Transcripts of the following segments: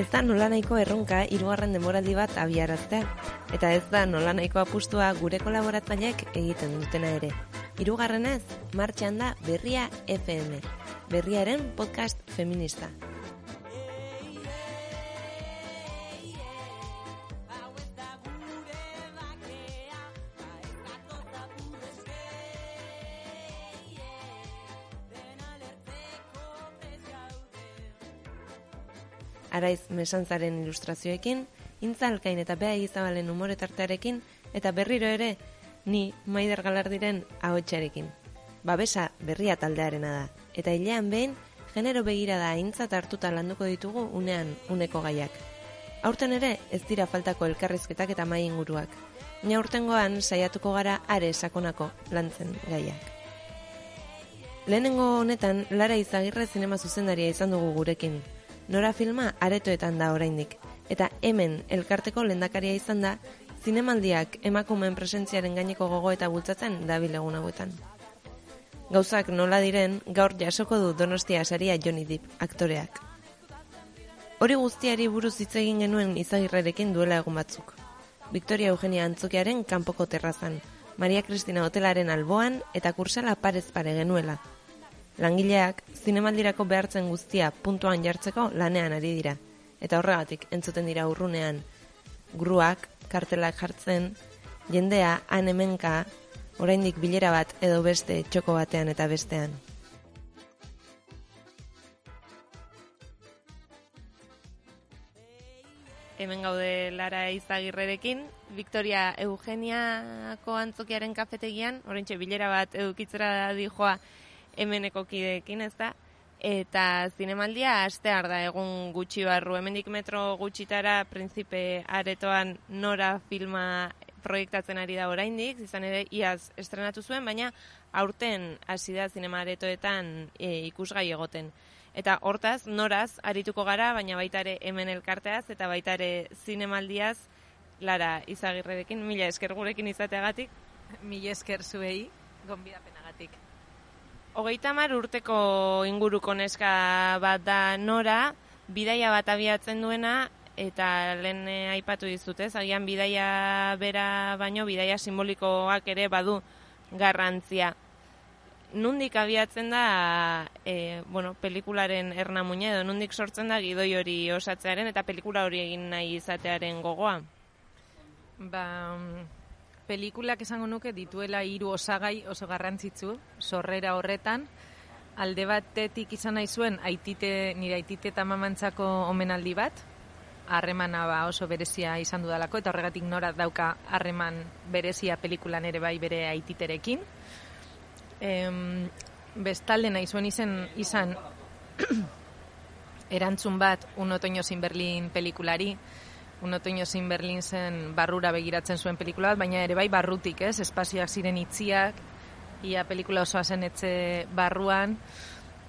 Ez da nahiko erronka hirugarren demoraldi bat abiaraztea, eta ez da nahiko apustua gure kolaboratzaileek egiten dutena ere. Hirugarrenez, martxan da Berria FM, Berriaren podcast feminista. Araiz mesantzaren ilustrazioekin, intzalkain eta beha izabalen umoretartearekin, eta berriro ere, ni maider galardiren ahotxarekin. Babesa berria taldearena da, eta hilean behin, genero begira da intzat hartuta landuko ditugu unean uneko gaiak. Aurten ere, ez dira faltako elkarrizketak eta mai inguruak. Ni aurtengoan saiatuko gara are sakonako lantzen gaiak. Lehenengo honetan, Lara Izagirre zinema zuzendaria izan dugu gurekin, Nora filma aretoetan da oraindik eta hemen elkarteko lendakaria izan da zinemaldiak emakumeen presentziaren gaineko gogo eta bultzatzen dabil egun hauetan. Gauzak nola diren gaur jasoko du Donostia saria Johnny Depp aktoreak. Hori guztiari buruz hitz egin genuen izagirrerekin duela egun batzuk. Victoria Eugenia Antzokiaren kanpoko terrazan, Maria Cristina Hotelaren alboan eta kursala parez pare genuela, Langileak zinemaldirako behartzen guztia puntuan jartzeko lanean ari dira. Eta horregatik entzuten dira urrunean gruak, kartelak jartzen, jendea han hemenka, oraindik bilera bat edo beste txoko batean eta bestean. Hemen gaude Lara Izagirrerekin, Victoria Eugeniako antzokiaren kafetegian, oraintxe bilera bat edukitzera dijoa hemeneko kideekin, ez da? Eta zinemaldia astear da egun gutxi barru. Hemendik metro gutxitara prinzipe aretoan nora filma proiektatzen ari da oraindik, izan ere iaz estrenatu zuen, baina aurten hasi da zinema aretoetan e, ikusgai egoten. Eta hortaz, noraz, arituko gara, baina baita ere hemen elkarteaz, eta baita ere zinemaldiaz, Lara izagirrerekin, mila esker gurekin izateagatik. Mila esker zuei, gonbidapenagatik. Hogeita mar urteko inguruko neska bat da nora, bidaia bat abiatzen duena, eta lehen eh, aipatu dizute, agian bidaia bera baino, bidaia simbolikoak ere badu garrantzia. Nundik abiatzen da, e, bueno, pelikularen erna edo nundik sortzen da gidoi hori osatzearen eta pelikula hori egin nahi izatearen gogoa? Ba, pelikulak esango nuke dituela hiru osagai oso garrantzitsu sorrera horretan. Alde batetik izan nahi zuen aitite nire aitite eta mamantzako omenaldi bat. Harremana ba oso berezia izan dudalako eta horregatik nora dauka harreman berezia pelikulan ere bai bere aititerekin. Em, bestalde nahi zuen izen izan erantzun bat un otoño sin Berlin pelikulari un otoño sin Berlin zen barrura begiratzen zuen pelikula bat, baina ere bai barrutik, ez? Espazioak ziren itziak, ia pelikula osoa zen etxe barruan,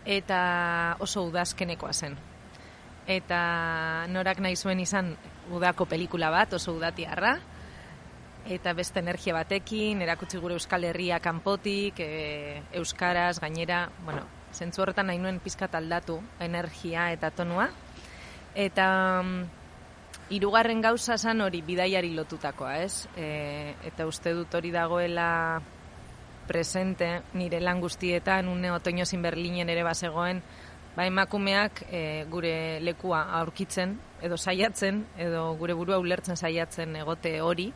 eta oso udazkenekoa zen. Eta norak nahi zuen izan udako pelikula bat, oso udatiarra, eta beste energia batekin, erakutsi gure Euskal Herria kanpotik, e, Euskaraz, gainera, bueno, zentzu horretan nahi nuen pizkat aldatu energia eta tonua. Eta mm, Hirugarren gauza san hori bidaiari lotutakoa, ez? E, eta uste dut hori dagoela presente nire lan guztietan une otoño sin Berlinen ere basegoen, ba emakumeak e, gure lekua aurkitzen edo saiatzen edo gure burua ulertzen saiatzen egote hori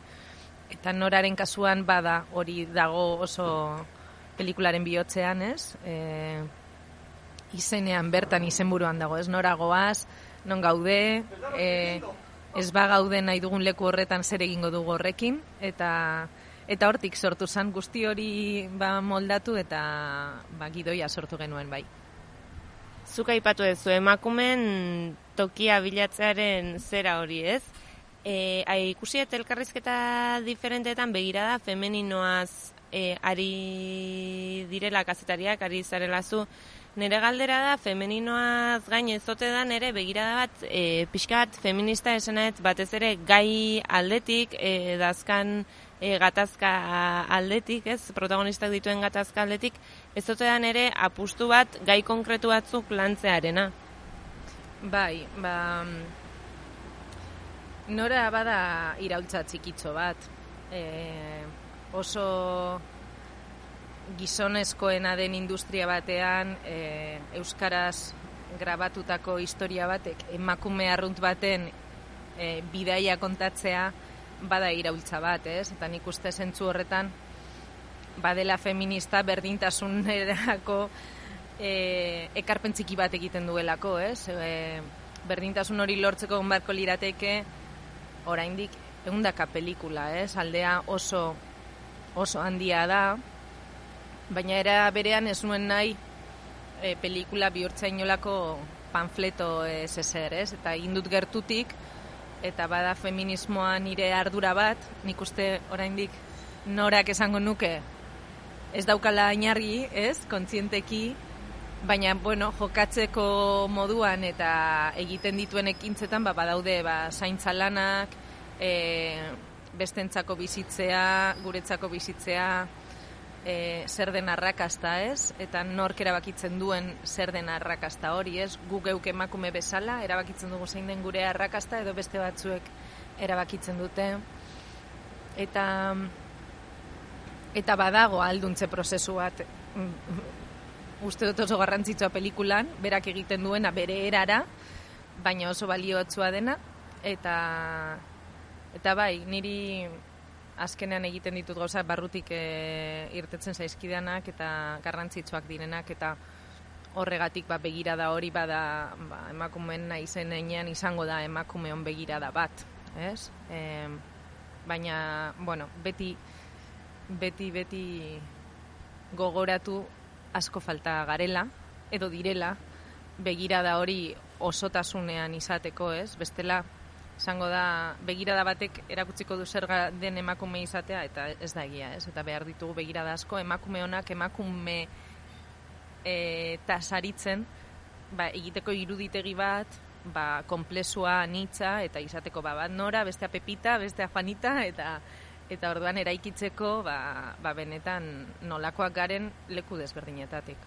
eta noraren kasuan bada hori dago oso pelikularen bihotzean, ez? E, izenean bertan izenburuan dago, ez? Noragoaz, non gaude, eh ez ba gauden nahi dugun leku horretan zer egingo dugu horrekin eta eta hortik sortu zan guzti hori ba moldatu eta ba gidoia sortu genuen bai. Zuk aipatu duzu emakumen tokia bilatzearen zera hori, ez? Ai ikusi eta elkarrizketa diferenteetan begirada femeninoaz e, ari direla kazetariak, ari zarela zu, Nere galdera da, femeninoaz gain ezote da, nere begirada bat, e, pixka bat feminista esenet, batez ere gai aldetik, e, dazkan e, gatazka aldetik, ez, protagonistak dituen gatazka aldetik, ezote da nere apustu bat gai konkretu batzuk lantzearena. Bai, ba, nora bada iraultza txikitxo bat. E, oso gizonezkoena den industria batean e, euskaraz grabatutako historia batek emakume arrunt baten e, bidaia kontatzea bada iraultza bat, ez? Eta nik uste zentzu horretan badela feminista berdintasunerako e, ekarpen txiki bat egiten duelako, ez? E, berdintasun hori lortzeko onbarko lirateke oraindik egundaka pelikula, ez? Aldea oso oso handia da, baina era berean ez nuen nahi e, pelikula bihurtza inolako panfleto ez ezer, ez? Eta indut gertutik, eta bada feminismoa nire ardura bat, nik uste oraindik norak esango nuke ez daukala ainargi, ez? Kontzienteki, baina, bueno, jokatzeko moduan eta egiten dituen ekintzetan, ba, badaude, ba, zaintza lanak, e, bestentzako bizitzea, guretzako bizitzea, e, zer den arrakasta ez, eta nork erabakitzen duen zer den arrakasta hori ez, gu geuk emakume bezala, erabakitzen dugu zein den gure arrakasta, edo beste batzuek erabakitzen dute, eta eta badago alduntze prozesu bat, uste dut oso garrantzitsua pelikulan, berak egiten duena bere erara, baina oso balioatzua dena, eta eta bai, niri azkenean egiten ditut gauza barrutik e, irtetzen zaizkidanak eta garrantzitsuak direnak eta horregatik ba, begirada hori bada ba, emakumeen naizen einean izango da emakumeon begirada bat, ez? E, baina, bueno, beti, beti, beti gogoratu asko falta garela, edo direla, begirada hori osotasunean izateko, ez? Bestela, izango da begirada batek erakutziko du zer den emakume izatea eta ez da egia, ez? Eta behar ditugu begirada asko emakume honak emakume e, tasaritzen ba, egiteko iruditegi bat ba, komplezua nitza eta izateko ba, bat nora, bestea pepita, bestea fanita eta eta orduan eraikitzeko ba, ba benetan nolakoak garen leku desberdinetatik.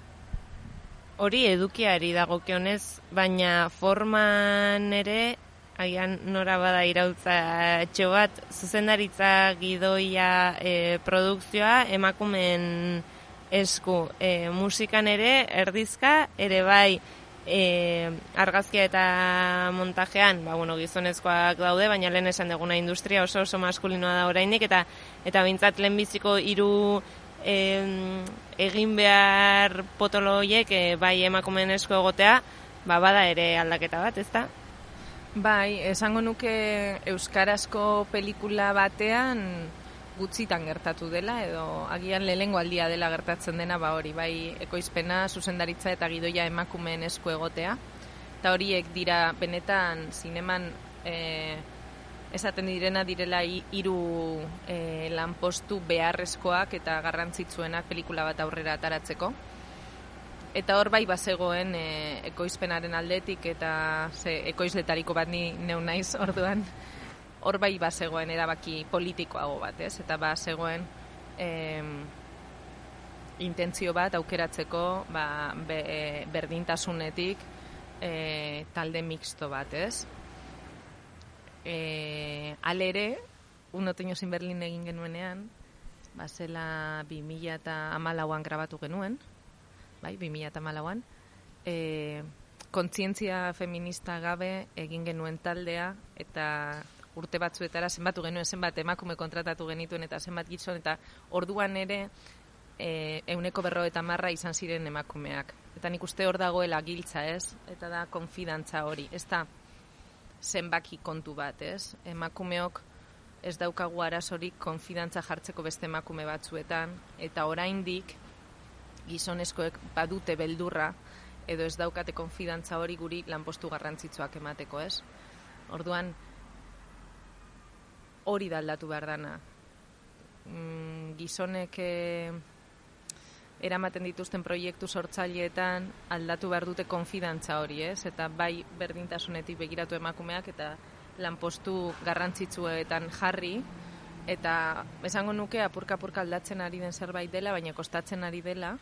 Hori edukiari dagokionez, baina forman ere agian nora bada irautza etxo bat, zuzendaritza gidoia e, produkzioa emakumen esku e, musikan ere, erdizka, ere bai e, argazkia eta montajean, ba, bueno, gizonezkoak daude, baina lehen esan deguna industria oso oso maskulinoa da orainik, eta eta bintzat lehenbiziko hiru e, egin behar potoloiek e, bai emakumen esku egotea, ba, bada ere aldaketa bat, ezta? Bai, esango nuke euskarazko pelikula batean gutxitan gertatu dela edo agian lehengo aldia dela gertatzen dena ba hori, bai ekoizpena, zuzendaritza eta gidoia emakumeen esku egotea. Eta horiek dira benetan zineman e, esaten direna direla hiru e, lanpostu beharrezkoak eta garrantzitsuenak pelikula bat aurrera ataratzeko eta hor bai bazegoen e, ekoizpenaren aldetik eta ze ekoizletariko bat ni neu naiz orduan hor bai bazegoen erabaki politikoago bat, ez? Eta bazegoen e, intentzio bat aukeratzeko ba, be, e, berdintasunetik e, talde mixto bat, ez? E, alere, un otoño sin Berlin egin genuenean, bazela 2000 eta amalauan grabatu genuen, bai, 2008an, e, kontzientzia feminista gabe egin genuen taldea, eta urte batzuetara zenbatu genuen zenbat emakume kontratatu genituen eta zenbat gizon, eta orduan ere e, euneko berro eta marra izan ziren emakumeak. Eta nik uste hor dagoela giltza ez, eta da konfidantza hori, ez da zenbaki kontu bat ez, emakumeok ez daukagu arazorik konfidantza jartzeko beste emakume batzuetan, eta oraindik gizonezkoek badute beldurra edo ez daukate konfidantza hori guri lanpostu garrantzitsuak emateko, ez? Orduan hori da aldatu behar dana. Mm, gizonek eh, eramaten dituzten proiektu sortzaileetan aldatu behar dute konfidantza hori, ez? Eta bai berdintasunetik begiratu emakumeak eta lanpostu garrantzitsuetan jarri, eta esango nuke apurka-apurka aldatzen ari den zerbait dela, baina kostatzen ari dela,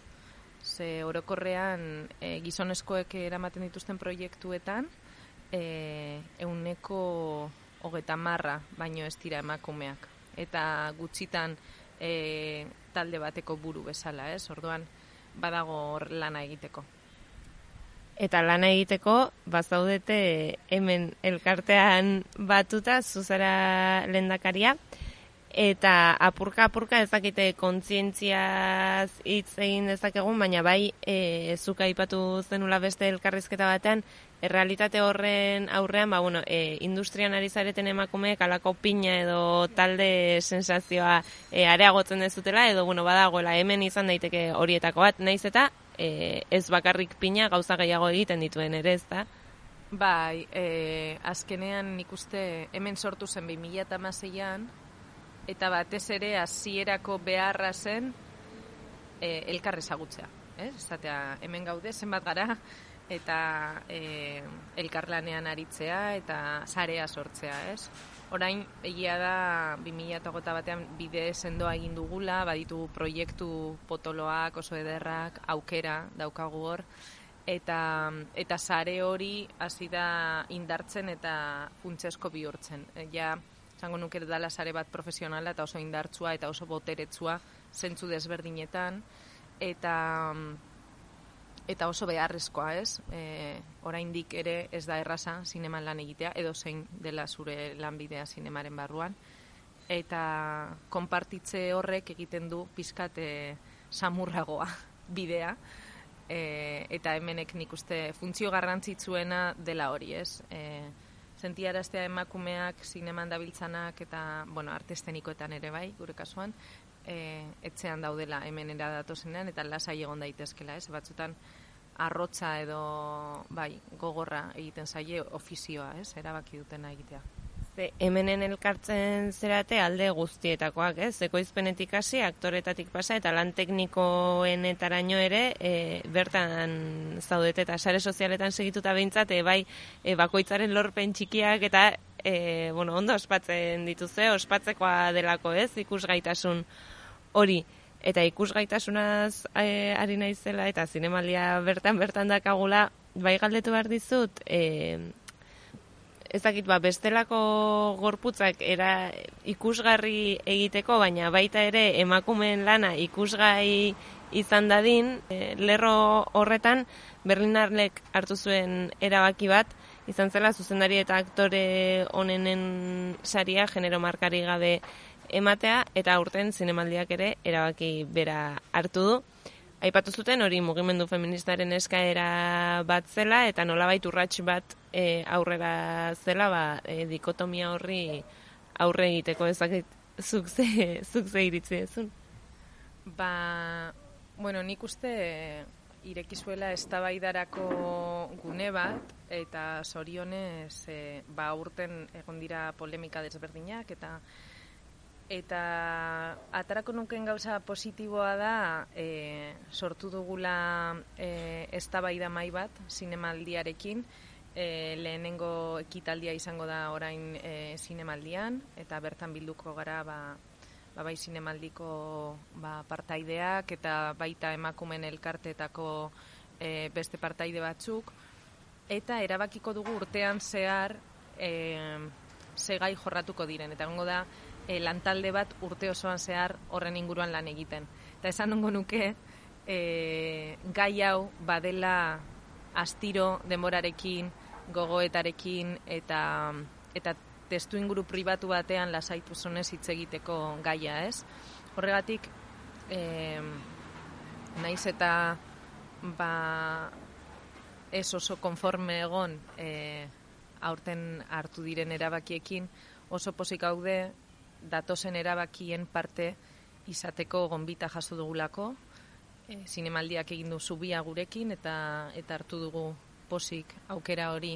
ze orokorrean e, gizonezkoek eramaten dituzten proiektuetan e, euneko hogeta marra baino ez dira emakumeak. Eta gutxitan e, talde bateko buru bezala, ez? Orduan, badago hor lana egiteko. Eta lana egiteko, bazaudete hemen elkartean batuta, zuzara lendakaria, eta apurka apurka ezakite kontzientziaz hitz egin dezakegun, baina bai e, zuka ipatu zenula beste elkarrizketa batean, errealitate horren aurrean, ba, bueno, e, industrian ari zareten emakumeek alako pina edo talde sensazioa e, areagotzen dezutela, edo bueno, badagoela hemen izan daiteke horietako bat, naiz eta e, ez bakarrik pina gauza gehiago egiten dituen ere, ez da? Bai, e, azkenean nik uste hemen sortu zen 2006an, eta batez ere hasierako beharra zen e, elkar ezagutzea. Ez? Zatea, hemen gaude, zenbat gara, eta e, elkarlanean aritzea eta sarea sortzea, ez? Orain, egia da, 2008 batean bide sendoa egin dugula, baditu proiektu potoloak, oso ederrak, aukera daukagu hor, eta, eta sare hori hasi da indartzen eta funtsesko bihurtzen. E, ja, zango nuke dala sare bat profesionala eta oso indartsua eta oso boteretsua zentzu desberdinetan, eta eta oso beharrezkoa, ez? E, oraindik ere ez da erraza zineman lan egitea, edo zein dela zure lanbidea zinemaren barruan. Eta konpartitze horrek egiten du pizkate samurragoa bidea. E, eta hemenek nik uste funtzio garrantzitsuena dela hori, ez? E, sentiaraztea emakumeak zineman dabiltzanak eta, bueno, artestenikoetan ere bai, gure kasuan, e, etxean daudela hemen era datozenean eta lasai egon daitezkela, ez? Batzutan arrotza edo bai, gogorra egiten zaie ofizioa, ez? Erabaki dutena egitea. Ze, hemenen elkartzen zerate alde guztietakoak, ez? Ekoizpenetik hasi, aktoretatik pasa eta lan teknikoen etaraino ere e, bertan zaudete eta sare sozialetan segituta behintzat, e, bai, e, bakoitzaren lorpen txikiak eta e, bueno, ondo ospatzen dituzte, ospatzekoa delako, ez? Ikusgaitasun hori eta ikusgaitasunaz e, ari naizela eta zinemalia bertan bertan dakagula bai galdetu behar dizut e, ezakit ba bestelako gorputzak era ikusgarri egiteko baina baita ere emakumeen lana ikusgai izan dadin e, lerro horretan Berlinarlek hartu zuen erabaki bat izan zela zuzendari eta aktore onenen saria genero markari gabe ematea eta aurten zinemaldiak ere erabaki bera hartu du. Aipatu zuten hori mugimendu feministaren eskaera bat zela eta nolabait urrats bat e, aurrera zela ba, e, dikotomia horri aurre egiteko ezakit zuk ze, zuk ze iritzi ezun. Ba, bueno, nik uste irekizuela eztabaidarako gune bat eta sorionez e, ba urten egon dira polemika desberdinak eta Eta atarako nuken gauza positiboa da e, sortu dugula e, eztabaida mai bat zinemaldiarekin. E, lehenengo ekitaldia izango da orain e, zinemaldian eta bertan bilduko gara ba, ba bai zinemaldiko ba, partaideak eta baita emakumen elkarteetako e, beste partaide batzuk. Eta erabakiko dugu urtean zehar e, segai jorratuko diren. Eta gongo da, e, lantalde bat urte osoan zehar horren inguruan lan egiten. Eta esan nungo nuke, e, gai hau badela astiro denborarekin, gogoetarekin eta eta testu inguru pribatu batean lasaitu zonez hitz egiteko gaia, ez? Horregatik, e, naiz eta ba, ez oso konforme egon e, aurten hartu diren erabakiekin, oso posik gaude datozen erabakien parte izateko gonbita jaso dugulako, e, zinemaldiak egin du zubia gurekin eta eta hartu dugu posik aukera hori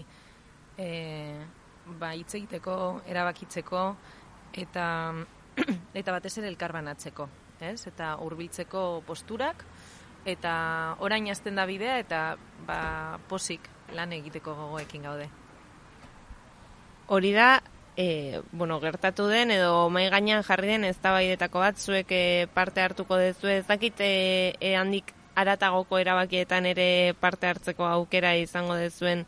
e, ba, hitz egiteko, erabakitzeko eta eta batez ere elkarbanatzeko, ez? Eta hurbiltzeko posturak eta orain hasten da bidea eta ba, posik lan egiteko gogoekin gaude. Hori da e, bueno, gertatu den edo mai gainean jarri den eztabaidetako bat zuek e, parte hartuko dezu ez dakit e, e, handik aratagoko erabakietan ere parte hartzeko aukera izango dezuen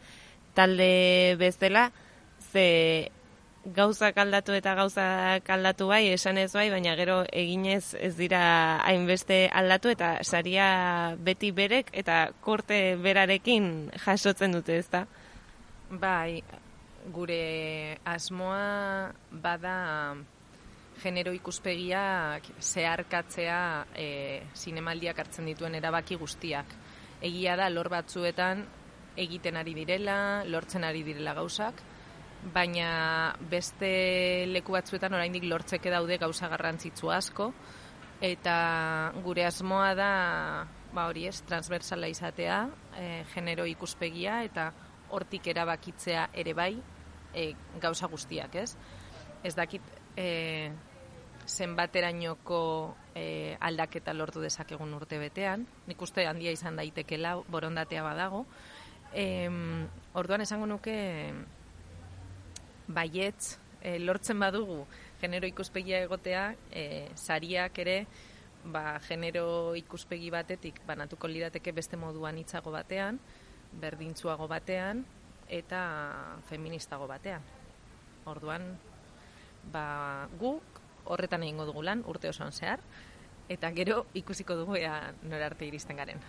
talde bezala ze gauzak aldatu eta gauzak aldatu bai, esan ez bai, baina gero eginez ez dira hainbeste aldatu eta saria beti berek eta korte berarekin jasotzen dute, ezta? Bai, gure asmoa bada genero ikuspegiak zeharkatzea e, zinemaldiak hartzen dituen erabaki guztiak. Egia da, lor batzuetan egiten ari direla, lortzen ari direla gauzak, baina beste leku batzuetan oraindik lortzeke daude gauza garrantzitsu asko eta gure asmoa da ba hori ez transversala izatea e, genero ikuspegia eta hortik erabakitzea ere bai e, gauza guztiak ez? Ez dakit e, zenbaterainoko e, aldaketa lortu dezakegun urte betean nik uste handia izan daitekela borondatea badago. E, orduan esango nuke baietz e, lortzen badugu genero ikuspegia egotea, e, sariak ere ba, genero ikuspegi batetik banatuko lirateke beste moduan hitzago batean, berdintzuago batean eta feministago batean. Orduan, ba, guk horretan egingo dugu lan urte osoan zehar, eta gero ikusiko dugu ea norarte iristen garen.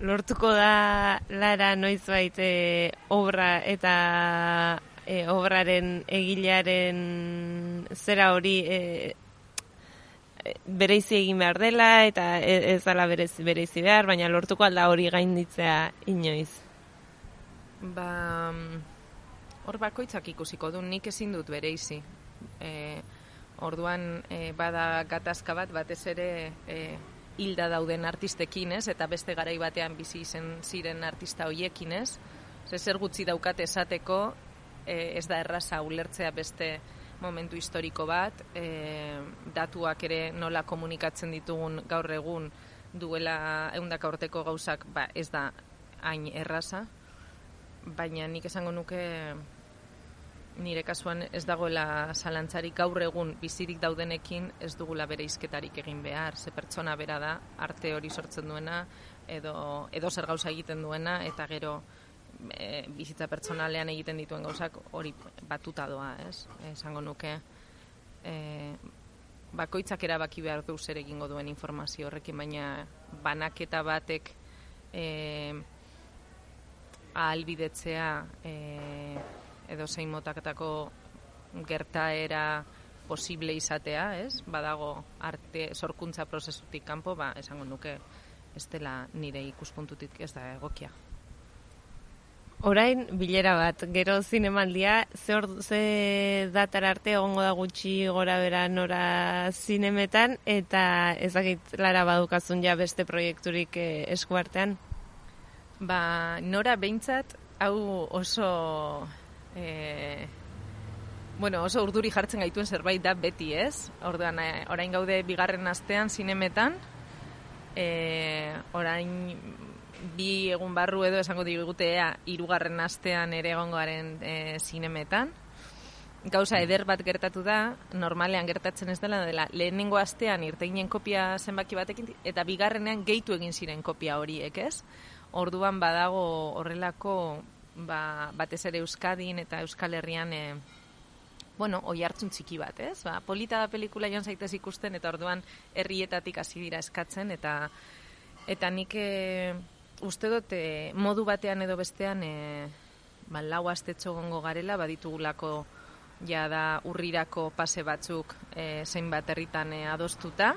Lortuko da lara noiz baite obra eta e, obraren egilearen zera hori e, e, bereizi egin behar dela eta e, ez dela bereizi, bereizi behar, baina lortuko alda hori gainditzea inoiz. Ba, hor bakoitzak ikusiko du, nik ezin dut bereizi. E, orduan e, bada gatazka bat batez ere e, hilda dauden artistekin, ez? Eta beste garai batean bizi izen ziren artista hoiekin, ez? Zer gutxi daukat esateko e, ez da erraza ulertzea beste momentu historiko bat, e, datuak ere nola komunikatzen ditugun gaur egun duela eundaka urteko gauzak ba, ez da hain erraza, baina nik esango nuke nire kasuan ez dagoela zalantzari gaur egun bizirik daudenekin ez dugula bere izketarik egin behar, ze pertsona bera da, arte hori sortzen duena, edo, edo zer gauza egiten duena, eta gero e, bizitza pertsonalean egiten dituen gauzak hori batuta doa, ez? Esango nuke e, bakoitzak erabaki behar du zer egingo duen informazio horrekin, baina banaketa batek e, ahalbidetzea e, edo zein motaketako gertaera posible izatea, ez? Badago arte sorkuntza prozesutik kanpo, ba, esango nuke ez dela nire ikuspuntutik ez da egokia. Orain bilera bat, gero zinemaldia, ze, or, ze datar arte egongo da gutxi gora bera nora zinemetan, eta ezagit lara badukazun ja beste proiekturik eh, eskuartean? Ba, nora behintzat, hau oso... Eh, bueno, oso urduri jartzen gaituen zerbait da beti ez. Orduan, eh, orain gaude bigarren astean zinemetan, eh, orain bi egun barru edo esango digute ea irugarren astean ere egongoaren e, zinemetan. Gauza eder bat gertatu da, normalean gertatzen ez dela, dela lehenengo astean irteginen kopia zenbaki batekin, eta bigarrenean gehitu egin ziren kopia horiek, ez? Orduan badago horrelako ba, batez ere Euskadin eta Euskal Herrian e, bueno, oi hartzun txiki bat, ez? Ba, polita da pelikula joan zaitez ikusten, eta orduan herrietatik hasi dira eskatzen, eta eta nik e, uste dut e, modu batean edo bestean e, ba, lau astetxo gongo garela, baditugulako ja da urrirako pase batzuk e, zein bat herritan e, adostuta,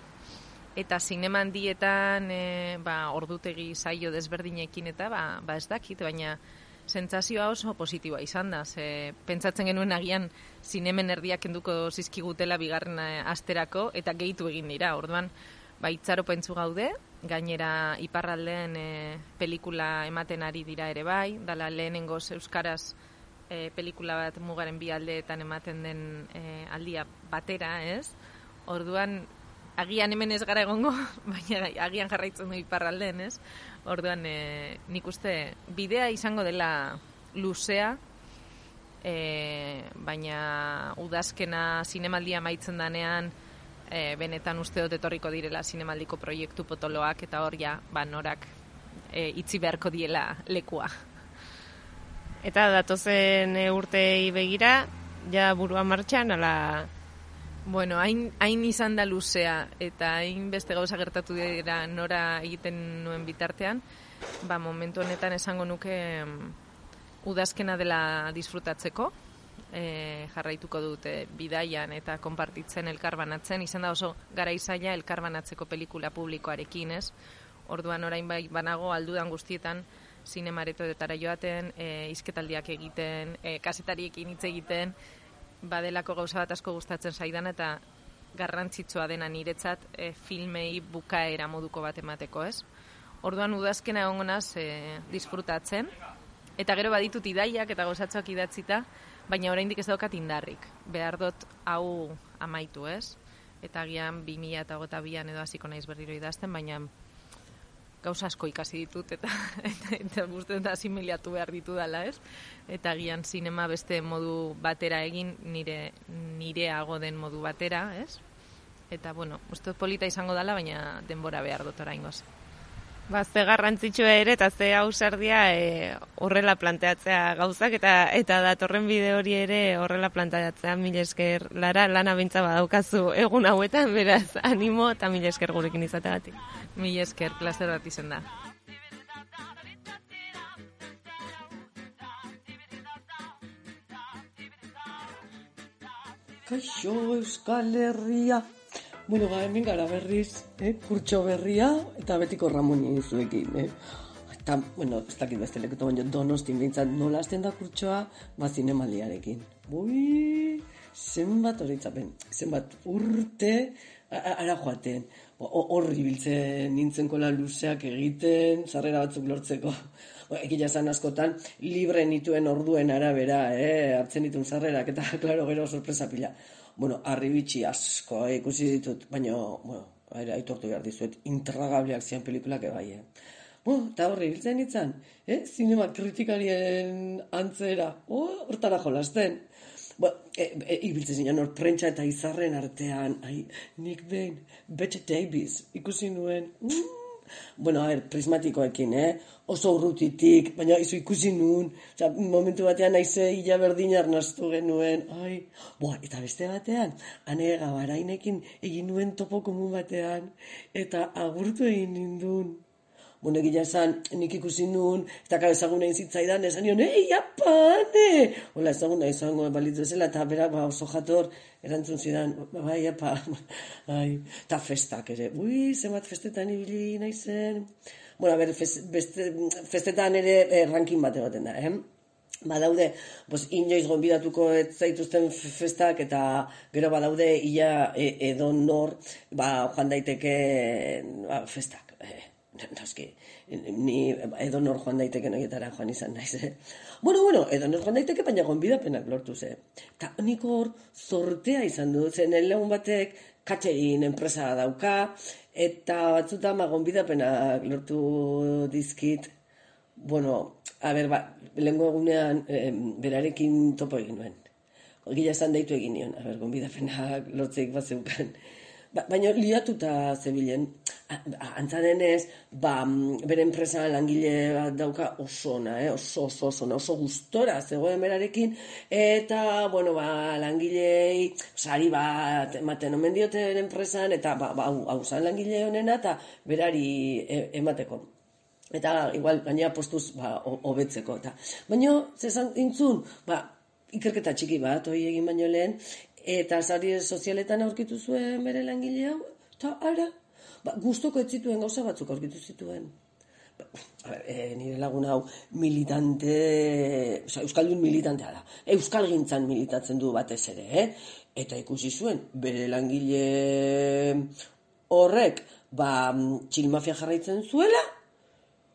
eta zineman dietan e, ba, ordutegi zaio desberdinekin eta ba, ba ez dakit, baina sentsazioa oso positiboa izan da, ze pentsatzen genuen agian zinemen erdiak enduko zizkigutela bigarren asterako eta gehitu egin dira, orduan ba, itxaropentzu gaude, gainera iparraldean e, pelikula ematen ari dira ere bai, dala lehenengo euskaraz e, pelikula bat mugaren bi aldeetan ematen den e, aldia batera, ez? Orduan, agian hemen ez gara egongo, baina agian jarraitzen du iparraldean, ez? Orduan, e, nik uste, bidea izango dela luzea, e, baina udazkena zinemaldia maitzen danean, e, benetan uste dut etorriko direla zinemaldiko proiektu potoloak eta hor ja, ba, norak e, itzi beharko diela lekua. Eta datozen urtei begira, ja burua martxan, ala... Bueno, hain, hain izan da luzea eta hain beste gauza gertatu dira nora egiten nuen bitartean, ba, momentu honetan esango nuke udazkena dela disfrutatzeko, e, jarraituko dute bidaian eta konpartitzen elkarbanatzen, izan da oso gara izaila elkarbanatzeko pelikula publikoarekin, ez? Orduan orain bai banago aldudan guztietan zinemaretodetara joaten, e, izketaldiak egiten, e, kasetariekin hitz egiten, badelako gauza bat asko gustatzen zaidan eta garrantzitsua dena niretzat e, filmei bukaera moduko bat emateko, ez? Orduan udazkena egongonaz e, disfrutatzen, eta gero baditut idaiak eta gozatzoak idatzita, baina oraindik ez daukat indarrik. Behar dut hau amaitu, ez? Eta gian 2022an edo hasiko naiz berriro idazten, baina gauza asko ikasi ditut eta eta, eta gusten da asimiliatu behar ditu dela, ez? Eta gian sinema beste modu batera egin nire nireago den modu batera, ez? Eta bueno, uste polita izango dela, baina denbora behar dut oraingoz. Ba, ze garrantzitsua ere eta ze ausardia e, horrela planteatzea gauzak eta eta datorren bide hori ere horrela planteatzea mil esker lara lana bintza badaukazu egun hauetan beraz animo eta mil esker gurekin izateagatik. Mil esker placer bat izen da. Kaixo Euskal Herria, Bueno, ba, hemen gara berriz, eh? kurtxo berria, eta betiko Ramoni zuekin, eh? Eta, bueno, ez dakit beste lekutu, baina donosti bintzat nola azten da kurtsoa, ba, zinemaliarekin. Bui, zenbat horitzapen, zenbat urte, ara joaten, horri biltzen nintzen kola luzeak egiten, zarrera batzuk lortzeko. Egia zan askotan, libre nituen orduen arabera, eh? hartzen ditun zarrerak, eta, klaro, gero sorpresa pila bueno, arribitxi asko eh, ikusi ditut, baina, bueno, aitortu behar dizuet, intragableak zian pelikulak ebai, eh. Bueno, eta horri, biltzen nintzen, eh? Zinema kritikarien antzera, oh, hortara jolasten. Bueno, e, e, ibiltzen zinean hor prentsa eta izarren artean, ai, Nick Bain, Bette Davis, ikusi nuen, mm, bueno, a ver, prismatikoekin, eh? Oso urrutitik, baina izu ikusi nun, oza, momentu batean naize illa berdin arnastu genuen, ai, boa, eta beste batean, ane gabarainekin egin nuen topo komun batean, eta agurtu egin nindun. Bueno, egia esan, nik ikusi nun, eta ka ezagun egin zitzaidan, esan nion, ei, apane! Hola, ezagun da izango balitzu zela, eta berak ba, oso jator, erantzun zidan, bai, apa, bai, eta festak ere, ui, zenbat festetan ibili nahi zen. Bueno, a ber, beste, festetan ere eh, rankin bat egoten da, eh? Badaude, pues, inoiz gonbidatuko ez zaituzten festak, eta gero badaude, ia e, edo nor, ba, joan daiteke ba, festak. Eh, noski, ni edo nor joan daiteke noietara joan izan naiz, eh? Bueno, bueno, edo nor joan daiteke, baina gonbidapenak lortu ze. Ta nik hor, zortea izan du, zen lagun batek, catering enpresa dauka, eta batzuta ma gonbidapenak lortu dizkit, bueno, a ber, ba, lehenko egunean eh, berarekin topo egin nuen. Gila esan deitu egin nion, a ber, gonbidapenak lortzeik bat zeukan. Ba, baina liatuta zebilen, antzaren ez, ba, bere enpresa langile bat dauka oso ona, eh? oso, oso, oso, oso gustora zegoen berarekin, eta, bueno, ba, langilei, sari bat, ematen omen diote enpresan, eta, ba, ba, hau, zan langile honena, eta berari e, emateko. Eta, igual, gainera postuz, ba, hobetzeko, eta, baina, zezan intzun, ba, ikerketa txiki bat, hoi egin baino lehen, eta sari sozialetan aurkitu zuen bere langile hau, eta ara, ba, guztoko ez zituen gauza batzuk aurkitu zituen. Ba, e, nire lagun hau militante, oza, Euskaldun militantea da. Euskal gintzan militatzen du batez ere, eh? Eta ikusi zuen, bere langile horrek, ba, txilmafia jarraitzen zuela,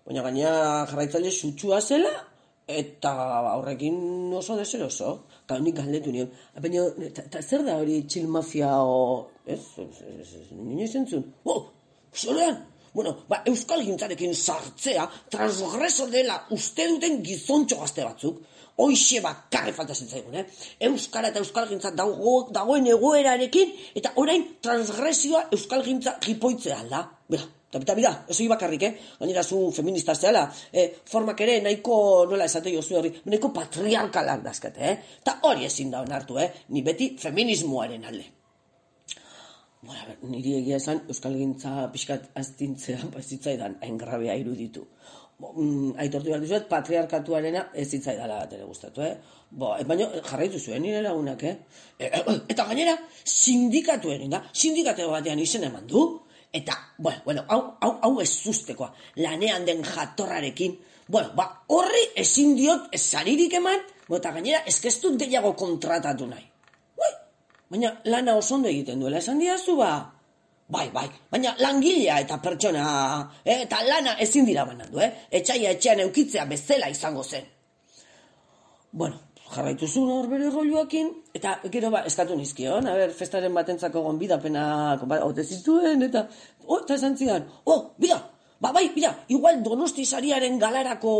baina gaina jarraitzaile sutsua zela, eta horrekin oso deseroso. Eta nik galdetu nion. Baina, eta zer da hori txil mafia o... Ez, ez, ez, ez, nino. Oh, zorean! Bueno, ba, euskal gintzarekin sartzea, transgreso dela uste duten gizontxo gazte batzuk, hoixe bakarri falta zentzaigun, eh? Euskara eta euskal gintzat dago, dagoen egoerarekin, eta orain transgresioa euskal gintza jipoitzea alda. Bera, Eta, bida, ez hori bakarrik, eh? Gainera zu feminista zehala, eh, formak ere nahiko, nola esate jozu hori, nahiko patriarkalak dazkate, eh? Eta hori ezin da onartu, eh? Ni beti feminismoaren alde. Bueno, a ver, niri egia esan, Euskal Gintza pixkat aztintzea, ba, zitzaidan, hain grabea iruditu. Bo, mm, aitortu behar dizuet, patriarkatuarena ez zitzaidala bat ere gustatu, eh? Bo, e, baina jarraitu zuen nire lagunak, eh? E, e, eta gainera, sindikatu egin da, sindikatu batean izen eman du, eta, bueno, bueno, hau, hau, hau ez zuztekoa, lanean den jatorrarekin, bueno, ba, horri ezin diot ez zaririk eman, eta gainera, ezkestut gehiago kontratatu nahi. Ui, baina lana oso ondo egiten duela, esan diazu ba, Bai, bai, baina langilea eta pertsona, eh, eta lana ezin dira banandu, eh? Etxaia etxean eukitzea bezala izango zen. Bueno, jarraitu zuen hor bere roluakin, eta gero ba, eskatu nizkion, a ber, festaren batentzako gonbidapena ba, ote zituen, eta, oh, eta esan zidan, oh, bida, ba, bai, bida, igual donosti sariaren galarako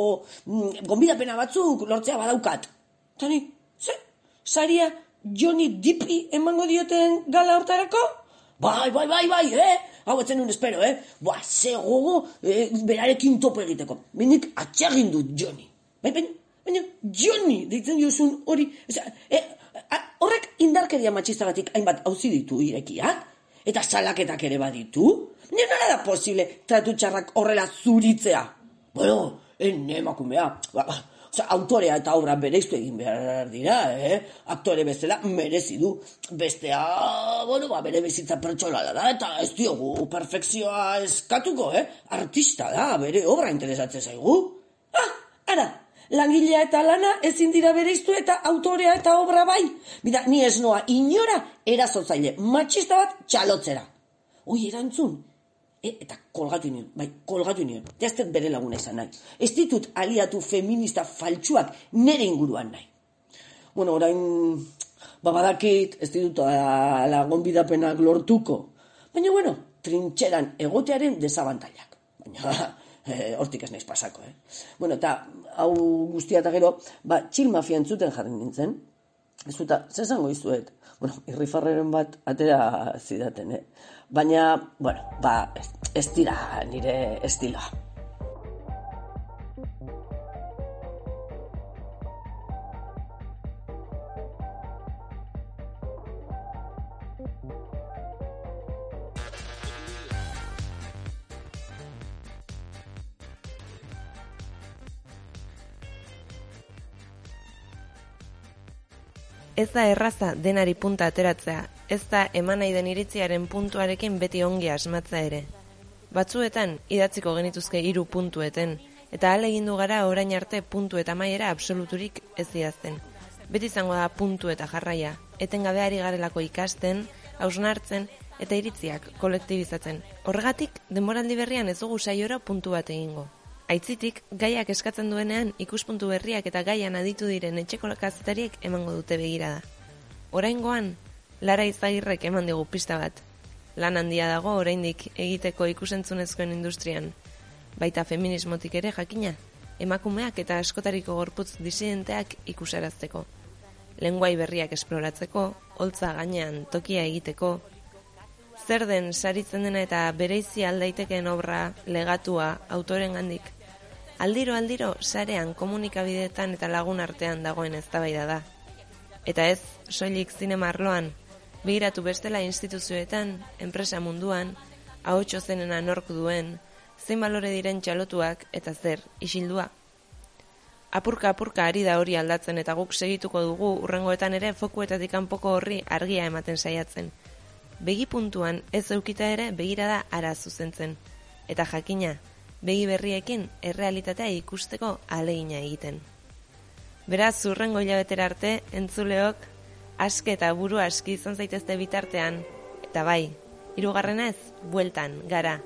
mm, gonbidapena batzuk lortzea badaukat. Eta ze, saria Johnny Dippi emango dioten gala hortarako? Bai, bai, bai, bai, eh? Hau etzen nun espero, eh? Ba, ze gogo, eh, berarekin topo egiteko. Minik atxagin dut Johnny. Bai, baina, baina, Johnny, deitzen diozun hori, eza, eh, horrek indarkeria matxistagatik hainbat hauzi ditu irekiak, eta salaketak ere baditu. Nire nola da posible tratu txarrak horrela zuritzea? Bueno, ene emakumea, ba, ba, Osa, autorea eta obra bereiztu egin behar dira, eh? Aktore bezala merezi du. Bestea, bueno, ba, bere bizitza pertsonala da, eta ez diogu perfekzioa eskatuko, eh? Artista da, bere obra interesatzen zaigu. Ah, ara, langilea eta lana ezin dira bereiztu eta autorea eta obra bai. Bida, ni ez noa inora erazotzaile, matxista bat txalotzera. Oi, erantzun, E, eta kolgatu nion, bai, kolgatu nion. Jaztet bere laguna izan nahi. Ez ditut aliatu feminista faltsuak nere inguruan nahi. Bueno, orain, babadakit, ez ditut lagon bidapenak lortuko. Baina, bueno, trintxeran egotearen desabantailak. Baina, e, hortik ez naiz pasako, eh? Bueno, eta, hau guztia eta gero, ba, txil mafia entzuten jarri nintzen. Ez zuta, zezango izuet, bueno, irrifarreren bat atera zidaten, eh? baina, bueno, ba, ez, ez dira nire estiloa. Ez da erraza denari punta ateratzea, ez da eman nahi den iritziaren puntuarekin beti ongi asmatza ere. Batzuetan, idatziko genituzke hiru puntueten, eta ale du gara orain arte puntu eta maiera absoluturik ez diazten. Beti izango da puntu eta jarraia, etengabeari garelako ikasten, hausnartzen eta iritziak kolektibizatzen. Horregatik, denboraldi berrian ez dugu saiora puntu bat egingo. Aitzitik, gaiak eskatzen duenean ikuspuntu berriak eta gaian aditu diren etxeko kazetariek emango dute begirada. Oraingoan, Lara Izagirrek eman digu pista bat. Lan handia dago oraindik egiteko ikusentzunezkoen industrian. Baita feminismotik ere jakina, emakumeak eta askotariko gorputz disidenteak ikusarazteko. Lenguai berriak esploratzeko, holtza gainean tokia egiteko, zer den saritzen dena eta bereizi aldaitekeen obra legatua autoren gandik aldiro aldiro sarean komunikabideetan eta lagun artean dagoen eztabaida da. Eta ez, soilik zinema arloan, begiratu bestela instituzioetan, enpresa munduan, ahotxo zenena nork duen, zein balore diren txalotuak eta zer, isildua. Apurka apurka ari da hori aldatzen eta guk segituko dugu urrengoetan ere fokuetatik kanpoko horri argia ematen saiatzen. Begi puntuan ez eukita ere begirada ara zuzentzen. Eta jakina, begi berriekin errealitatea ikusteko alegina egiten. Beraz, zurrengo hilabetera arte, entzuleok, aske eta buru aski izan zaitezte bitartean, eta bai, hirugarrenez, bueltan, gara.